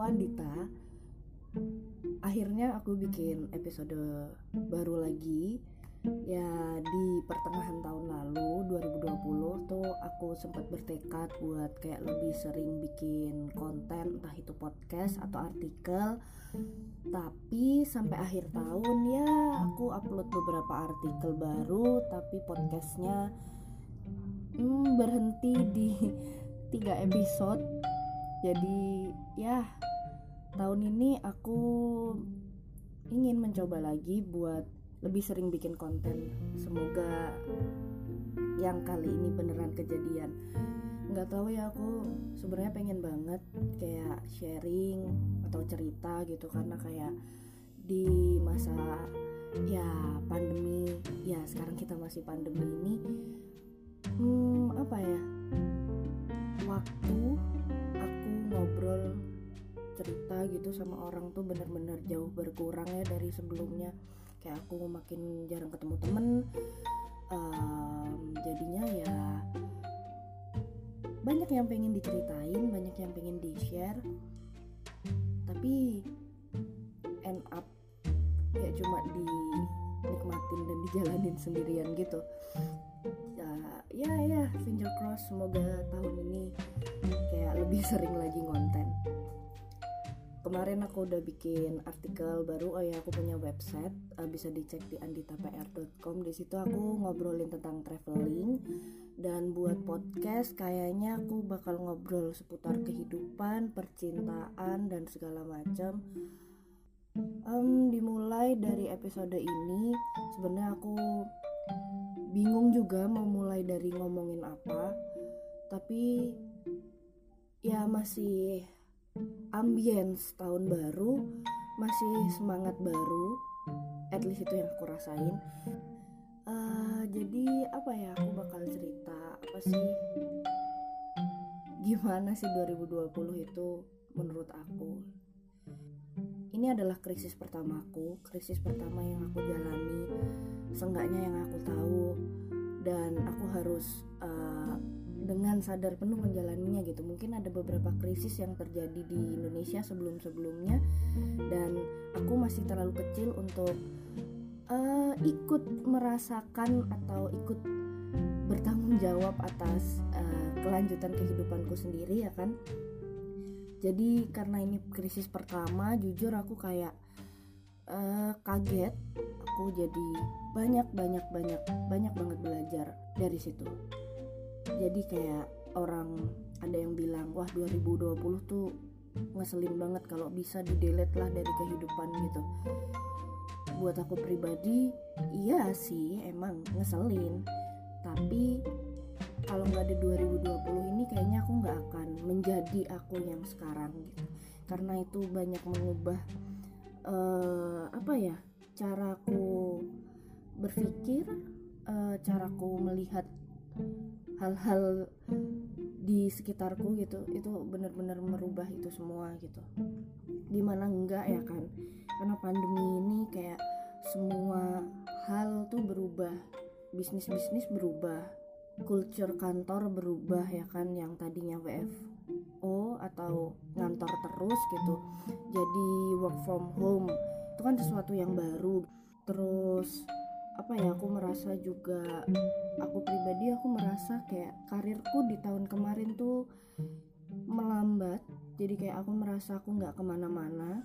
aku Andita. Akhirnya aku bikin episode baru lagi. Ya di pertengahan tahun lalu 2020 tuh aku sempat bertekad buat kayak lebih sering bikin konten entah itu podcast atau artikel. Tapi sampai akhir tahun ya aku upload beberapa artikel baru tapi podcastnya hmm, berhenti di tiga episode jadi ya tahun ini aku ingin mencoba lagi buat lebih sering bikin konten. Semoga yang kali ini beneran kejadian. Nggak tahu ya aku sebenarnya pengen banget kayak sharing atau cerita gitu karena kayak di masa ya pandemi ya sekarang kita masih pandemi ini hmm, apa ya waktu aku ngobrol cerita gitu sama orang tuh bener-bener jauh berkurang ya dari sebelumnya. Kayak aku makin jarang ketemu temen um, jadinya ya banyak yang pengen diceritain banyak yang pengen di share tapi end up ya cuma dinikmatin dan dijalanin sendirian gitu. Ya ya ya finger cross semoga tahun ini kayak lebih sering lagi ngonten kemarin aku udah bikin artikel baru oh ya aku punya website uh, bisa dicek di anditapr.com di situ aku ngobrolin tentang traveling dan buat podcast kayaknya aku bakal ngobrol seputar kehidupan percintaan dan segala macam. Um, dimulai dari episode ini sebenarnya aku bingung juga mau mulai dari ngomongin apa tapi ya masih ambience tahun baru masih semangat baru at least itu yang aku rasain. Uh, jadi apa ya aku bakal cerita apa sih? Gimana sih 2020 itu menurut aku? Ini adalah krisis pertamaku krisis pertama yang aku jalani seenggaknya yang aku tahu. Dan aku harus uh, dengan sadar penuh menjalaninya gitu. Mungkin ada beberapa krisis yang terjadi di Indonesia sebelum-sebelumnya dan aku masih terlalu kecil untuk uh, ikut merasakan atau ikut bertanggung jawab atas uh, kelanjutan kehidupanku sendiri ya kan? Jadi karena ini krisis pertama jujur aku kayak uh, kaget. Aku jadi banyak banyak banyak banyak banget belajar dari situ jadi kayak orang ada yang bilang wah 2020 tuh ngeselin banget kalau bisa di delete lah dari kehidupan gitu. Buat aku pribadi iya sih emang ngeselin. Tapi kalau nggak ada 2020 ini kayaknya aku nggak akan menjadi aku yang sekarang gitu. Karena itu banyak mengubah uh, apa ya caraku berpikir uh, caraku melihat hal-hal di sekitarku gitu itu benar-benar merubah itu semua gitu. Di mana enggak ya kan karena pandemi ini kayak semua hal tuh berubah bisnis-bisnis berubah culture kantor berubah ya kan yang tadinya WFO atau ngantor terus gitu jadi work from home. Itu kan sesuatu yang baru. Terus apa ya aku merasa juga aku pribadi aku merasa kayak karirku di tahun kemarin tuh melambat. Jadi kayak aku merasa aku nggak ke mana-mana.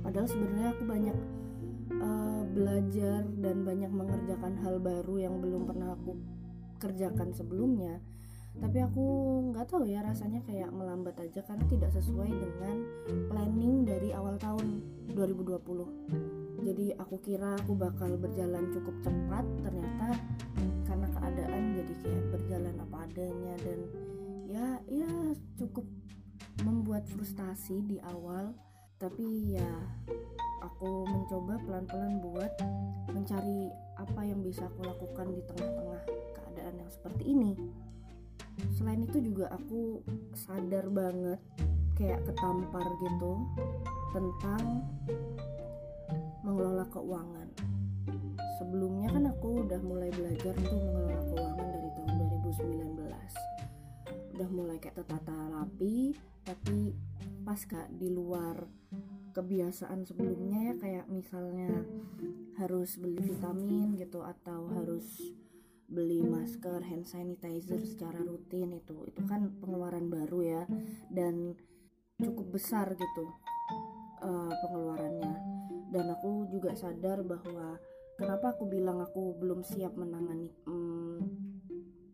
Padahal sebenarnya aku banyak uh, belajar dan banyak mengerjakan hal baru yang belum pernah aku kerjakan sebelumnya. Tapi aku nggak tahu ya rasanya kayak melambat aja karena tidak sesuai dengan planning dari awal tahun 2020 jadi aku kira aku bakal berjalan cukup cepat ternyata karena keadaan jadi kayak berjalan apa adanya dan ya ya cukup membuat frustasi di awal. Tapi ya aku mencoba pelan-pelan buat mencari apa yang bisa aku lakukan di tengah-tengah keadaan yang seperti ini. Selain itu juga aku sadar banget kayak ketampar gitu tentang mengelola keuangan. Sebelumnya kan aku udah mulai belajar tuh mengelola keuangan dari tahun 2019. Udah mulai kayak tertata rapi, tapi pas kak di luar kebiasaan sebelumnya ya kayak misalnya harus beli vitamin gitu atau harus beli masker hand sanitizer secara rutin itu itu kan pengeluaran baru ya dan cukup besar gitu uh, pengeluarannya dan aku juga sadar bahwa kenapa aku bilang aku belum siap menangani um,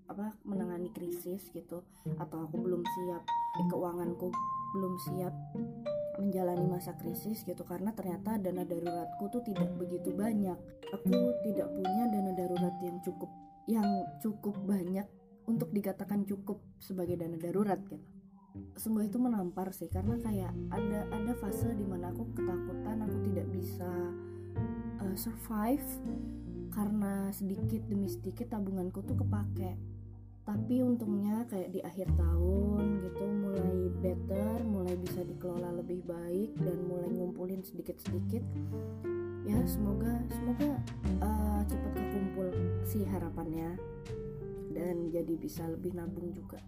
apa menangani krisis gitu atau aku belum siap keuanganku belum siap menjalani masa krisis gitu karena ternyata dana daruratku tuh tidak begitu banyak. Aku tidak punya dana darurat yang cukup yang cukup banyak untuk dikatakan cukup sebagai dana darurat gitu sungguh itu menampar sih karena kayak ada ada fase di mana aku ketakutan aku tidak bisa uh, survive karena sedikit demi sedikit tabunganku tuh kepake. Tapi untungnya kayak di akhir tahun gitu mulai better mulai bisa dikelola lebih baik dan mulai ngumpulin sedikit-sedikit ya semoga semoga uh, cepat kekumpul sih harapannya dan jadi bisa lebih nabung juga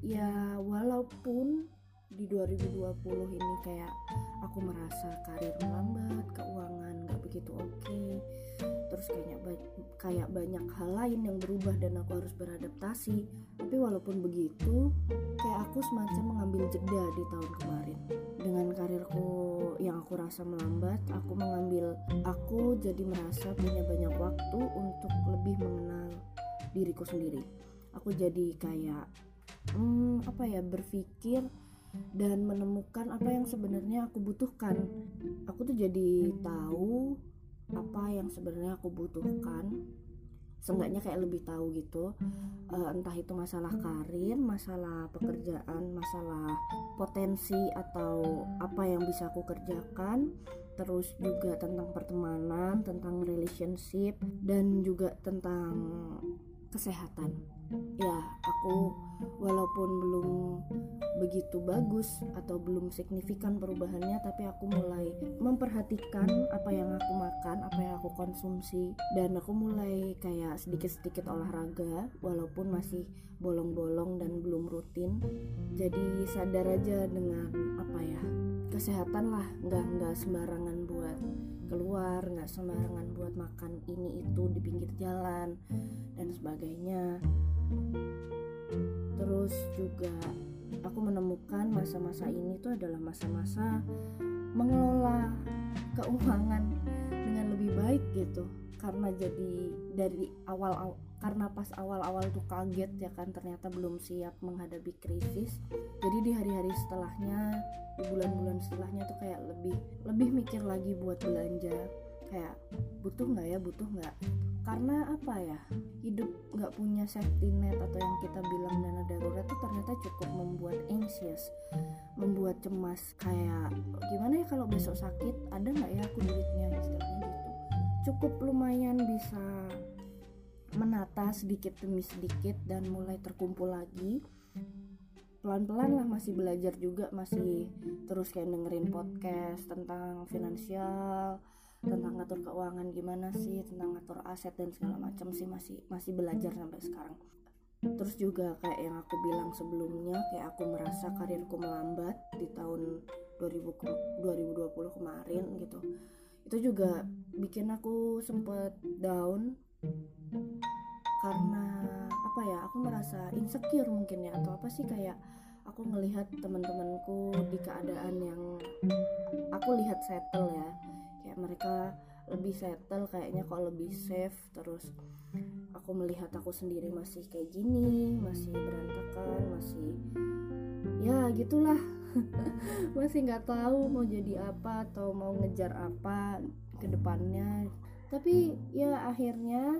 ya walaupun di 2020 ini kayak aku merasa karir melambat keuangan nggak begitu oke okay, terus kayaknya kayak banyak hal lain yang berubah dan aku harus beradaptasi. Tapi walaupun begitu kayak aku semacam mengambil jeda di tahun kemarin. Dengan karirku yang aku rasa melambat aku mengambil aku jadi merasa punya banyak waktu untuk lebih mengenal diriku sendiri. Aku jadi kayak hmm, apa ya berpikir dan menemukan apa yang sebenarnya aku butuhkan. Aku tuh jadi tahu apa yang sebenarnya aku butuhkan seenggaknya kayak lebih tahu gitu. Uh, entah itu masalah karir masalah pekerjaan masalah potensi atau apa yang bisa aku kerjakan. Terus juga tentang pertemanan tentang relationship dan juga tentang kesehatan ya aku walaupun belum begitu bagus atau belum signifikan perubahannya tapi aku mulai memperhatikan apa yang aku makan apa yang aku konsumsi dan aku mulai kayak sedikit-sedikit olahraga walaupun masih bolong-bolong dan belum rutin. Jadi sadar aja dengan apa ya kesehatan lah. Nggak nggak sembarangan buat keluar nggak sembarangan buat makan ini itu di pinggir jalan dan sebagainya terus juga aku menemukan masa-masa ini tuh adalah masa-masa mengelola keuangan dengan lebih baik gitu. Karena jadi dari awal karena pas awal-awal tuh kaget ya kan ternyata belum siap menghadapi krisis. Jadi di hari-hari setelahnya di bulan-bulan setelahnya tuh kayak lebih lebih mikir lagi buat belanja kayak butuh nggak ya? Butuh nggak? Karena apa ya? Hidup nggak punya safety net atau yang kita bilang dana darurat tuh ternyata cukup membuat anxious membuat cemas. Kayak gimana ya kalau besok sakit? Ada nggak ya aku duitnya? Istilahnya gitu. Cukup lumayan bisa menata sedikit demi sedikit dan mulai terkumpul lagi. Pelan-pelan lah masih belajar juga masih terus kayak dengerin podcast tentang finansial tentang ngatur keuangan gimana sih tentang ngatur aset dan segala macam sih masih masih belajar sampai sekarang. Terus juga kayak yang aku bilang sebelumnya kayak aku merasa karirku melambat di tahun 2000, 2020 kemarin gitu. Itu juga bikin aku sempet down karena apa ya aku merasa insecure mungkin ya atau apa sih kayak aku ngelihat teman-temanku di keadaan yang aku lihat settle ya kayak mereka lebih settle kayaknya kok lebih safe terus aku melihat aku sendiri masih kayak gini masih berantakan masih ya gitulah. Masih nggak tahu mau jadi apa atau mau ngejar apa ke depannya. Tapi ya akhirnya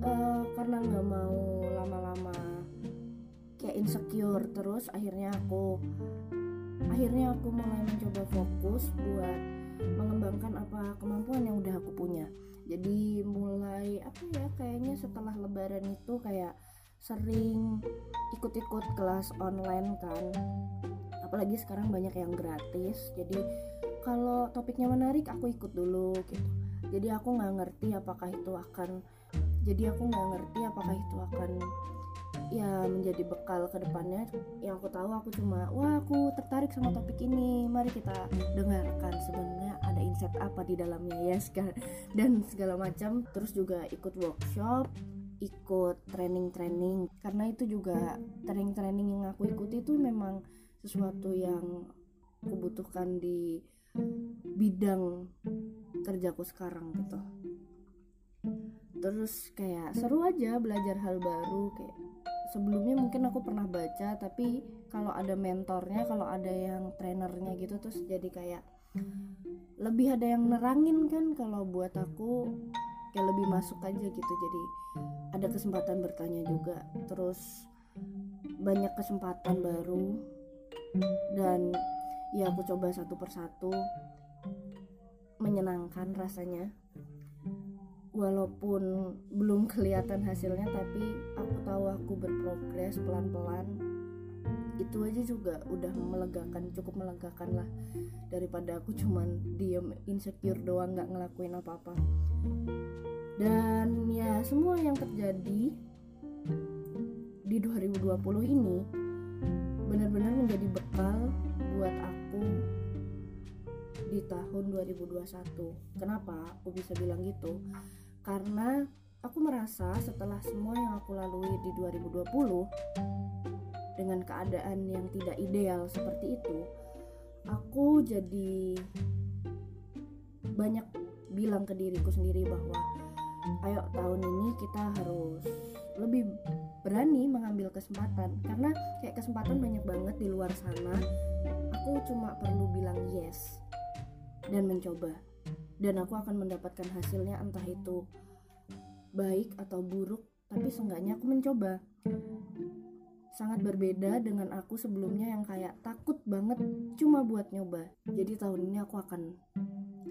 uh, karena nggak mau lama-lama kayak insecure terus akhirnya aku akhirnya aku mulai mencoba fokus buat mengembangkan apa kemampuan yang udah aku punya. Jadi mulai apa ya kayaknya setelah lebaran itu kayak sering ikut-ikut kelas online kan. Apalagi sekarang banyak yang gratis. Jadi kalau topiknya menarik aku ikut dulu gitu. Jadi aku nggak ngerti apakah itu akan jadi aku nggak ngerti apakah itu akan ya menjadi bekal ke depannya. Yang aku tahu aku cuma wah aku tertarik sama topik ini. Mari kita dengarkan sebenarnya ada insight apa di dalamnya ya segala dan segala macam. Terus juga ikut workshop ikut training-training. Karena itu juga training-training yang aku ikuti itu memang sesuatu yang aku butuhkan di bidang kerjaku sekarang gitu. Terus kayak seru aja belajar hal baru kayak sebelumnya mungkin aku pernah baca tapi kalau ada mentornya kalau ada yang trainernya gitu terus jadi kayak lebih ada yang nerangin kan kalau buat aku kayak lebih masuk aja gitu. Jadi ada kesempatan bertanya juga terus banyak kesempatan baru. Dan ya aku coba satu persatu menyenangkan rasanya walaupun belum kelihatan hasilnya tapi aku tahu aku berprogres pelan-pelan itu aja juga udah melegakan cukup melegakan lah. Daripada aku cuman diem insecure doang nggak ngelakuin apa-apa. Dan ya semua yang terjadi di 2020 ini benar-benar menjadi bekal di tahun 2021 kenapa aku bisa bilang gitu? Karena aku merasa setelah semua yang aku lalui di 2020 dengan keadaan yang tidak ideal seperti itu aku jadi banyak bilang ke diriku sendiri bahwa ayo tahun ini kita harus lebih berani mengambil kesempatan. Karena kayak kesempatan banyak banget di luar sana. Aku cuma perlu bilang yes dan mencoba. Dan aku akan mendapatkan hasilnya entah itu baik atau buruk tapi seenggaknya aku mencoba. Sangat berbeda dengan aku sebelumnya yang kayak takut banget cuma buat nyoba. Jadi tahun ini aku akan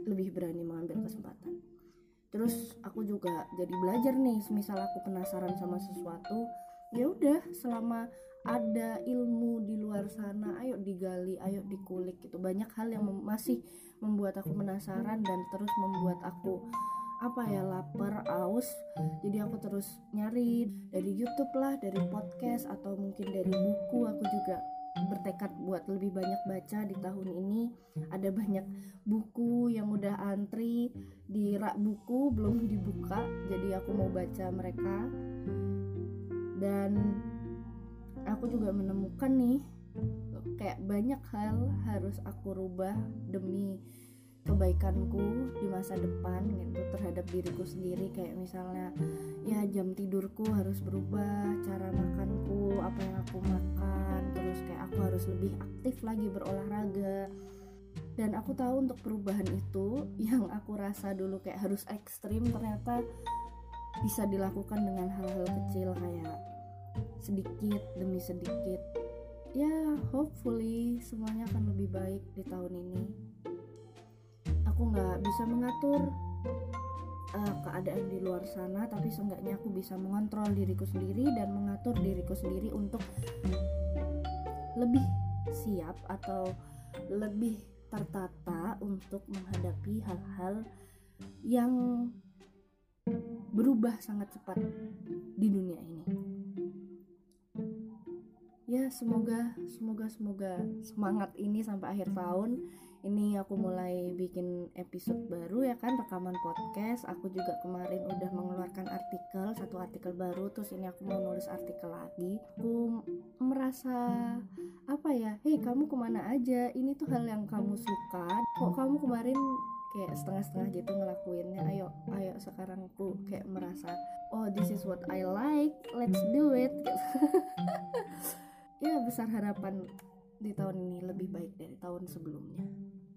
lebih berani mengambil kesempatan. Terus aku juga jadi belajar nih semisal aku penasaran sama sesuatu ya udah selama ada ilmu di luar sana ayo digali ayo dikulik gitu. Banyak hal yang masih membuat aku penasaran dan terus membuat aku apa ya lapar aus. Jadi aku terus nyari dari YouTube lah dari podcast atau mungkin dari buku. Aku juga bertekad buat lebih banyak baca di tahun ini. Ada banyak buku yang udah antri di rak buku belum dibuka. Jadi aku mau baca mereka. Dan aku juga menemukan nih kayak banyak hal harus aku rubah demi kebaikanku di masa depan gitu terhadap diriku sendiri. Kayak misalnya ya jam tidurku harus berubah cara makanku apa yang aku makan terus kayak aku harus lebih aktif lagi berolahraga. Dan aku tahu untuk perubahan itu yang aku rasa dulu kayak harus ekstrim ternyata bisa dilakukan dengan hal-hal kecil kayak sedikit demi sedikit. Ya hopefully semuanya akan lebih baik di tahun ini. Aku nggak bisa mengatur uh, keadaan di luar sana tapi seenggaknya aku bisa mengontrol diriku sendiri dan mengatur diriku sendiri untuk lebih siap atau lebih tertata untuk menghadapi hal-hal yang berubah sangat cepat di dunia ini semoga semoga semoga semangat ini sampai akhir tahun. Ini aku mulai bikin episode baru ya kan rekaman podcast. Aku juga kemarin udah mengeluarkan artikel satu artikel baru terus ini aku mau nulis artikel lagi. Aku merasa apa ya hei kamu ke mana aja? Ini tuh hal yang kamu suka. Kok kamu kemarin kayak setengah-setengah gitu ngelakuinnya? Ayo ayo sekarang aku kayak merasa oh this is what I like. Let's do it ya besar harapan di tahun ini lebih baik dari tahun sebelumnya.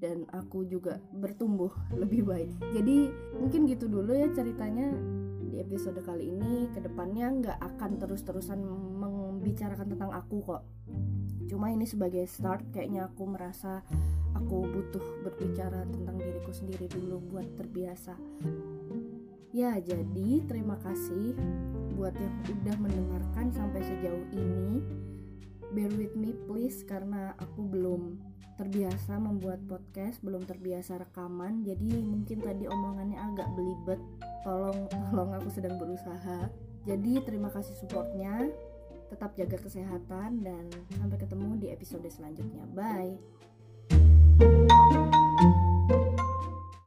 Dan aku juga bertumbuh lebih baik. Jadi mungkin gitu dulu ya ceritanya di episode kali ini. Ke depannya nggak akan terus-terusan membicarakan tentang aku kok. Cuma ini sebagai start kayaknya aku merasa aku butuh berbicara tentang diriku sendiri dulu buat terbiasa. Ya jadi terima kasih buat yang udah mendengarkan sampai sejauh ini bear with me please karena aku belum terbiasa membuat podcast, belum terbiasa rekaman. Jadi mungkin tadi omongannya agak belibet. Tolong tolong aku sedang berusaha. Jadi terima kasih supportnya. Tetap jaga kesehatan dan sampai ketemu di episode selanjutnya bye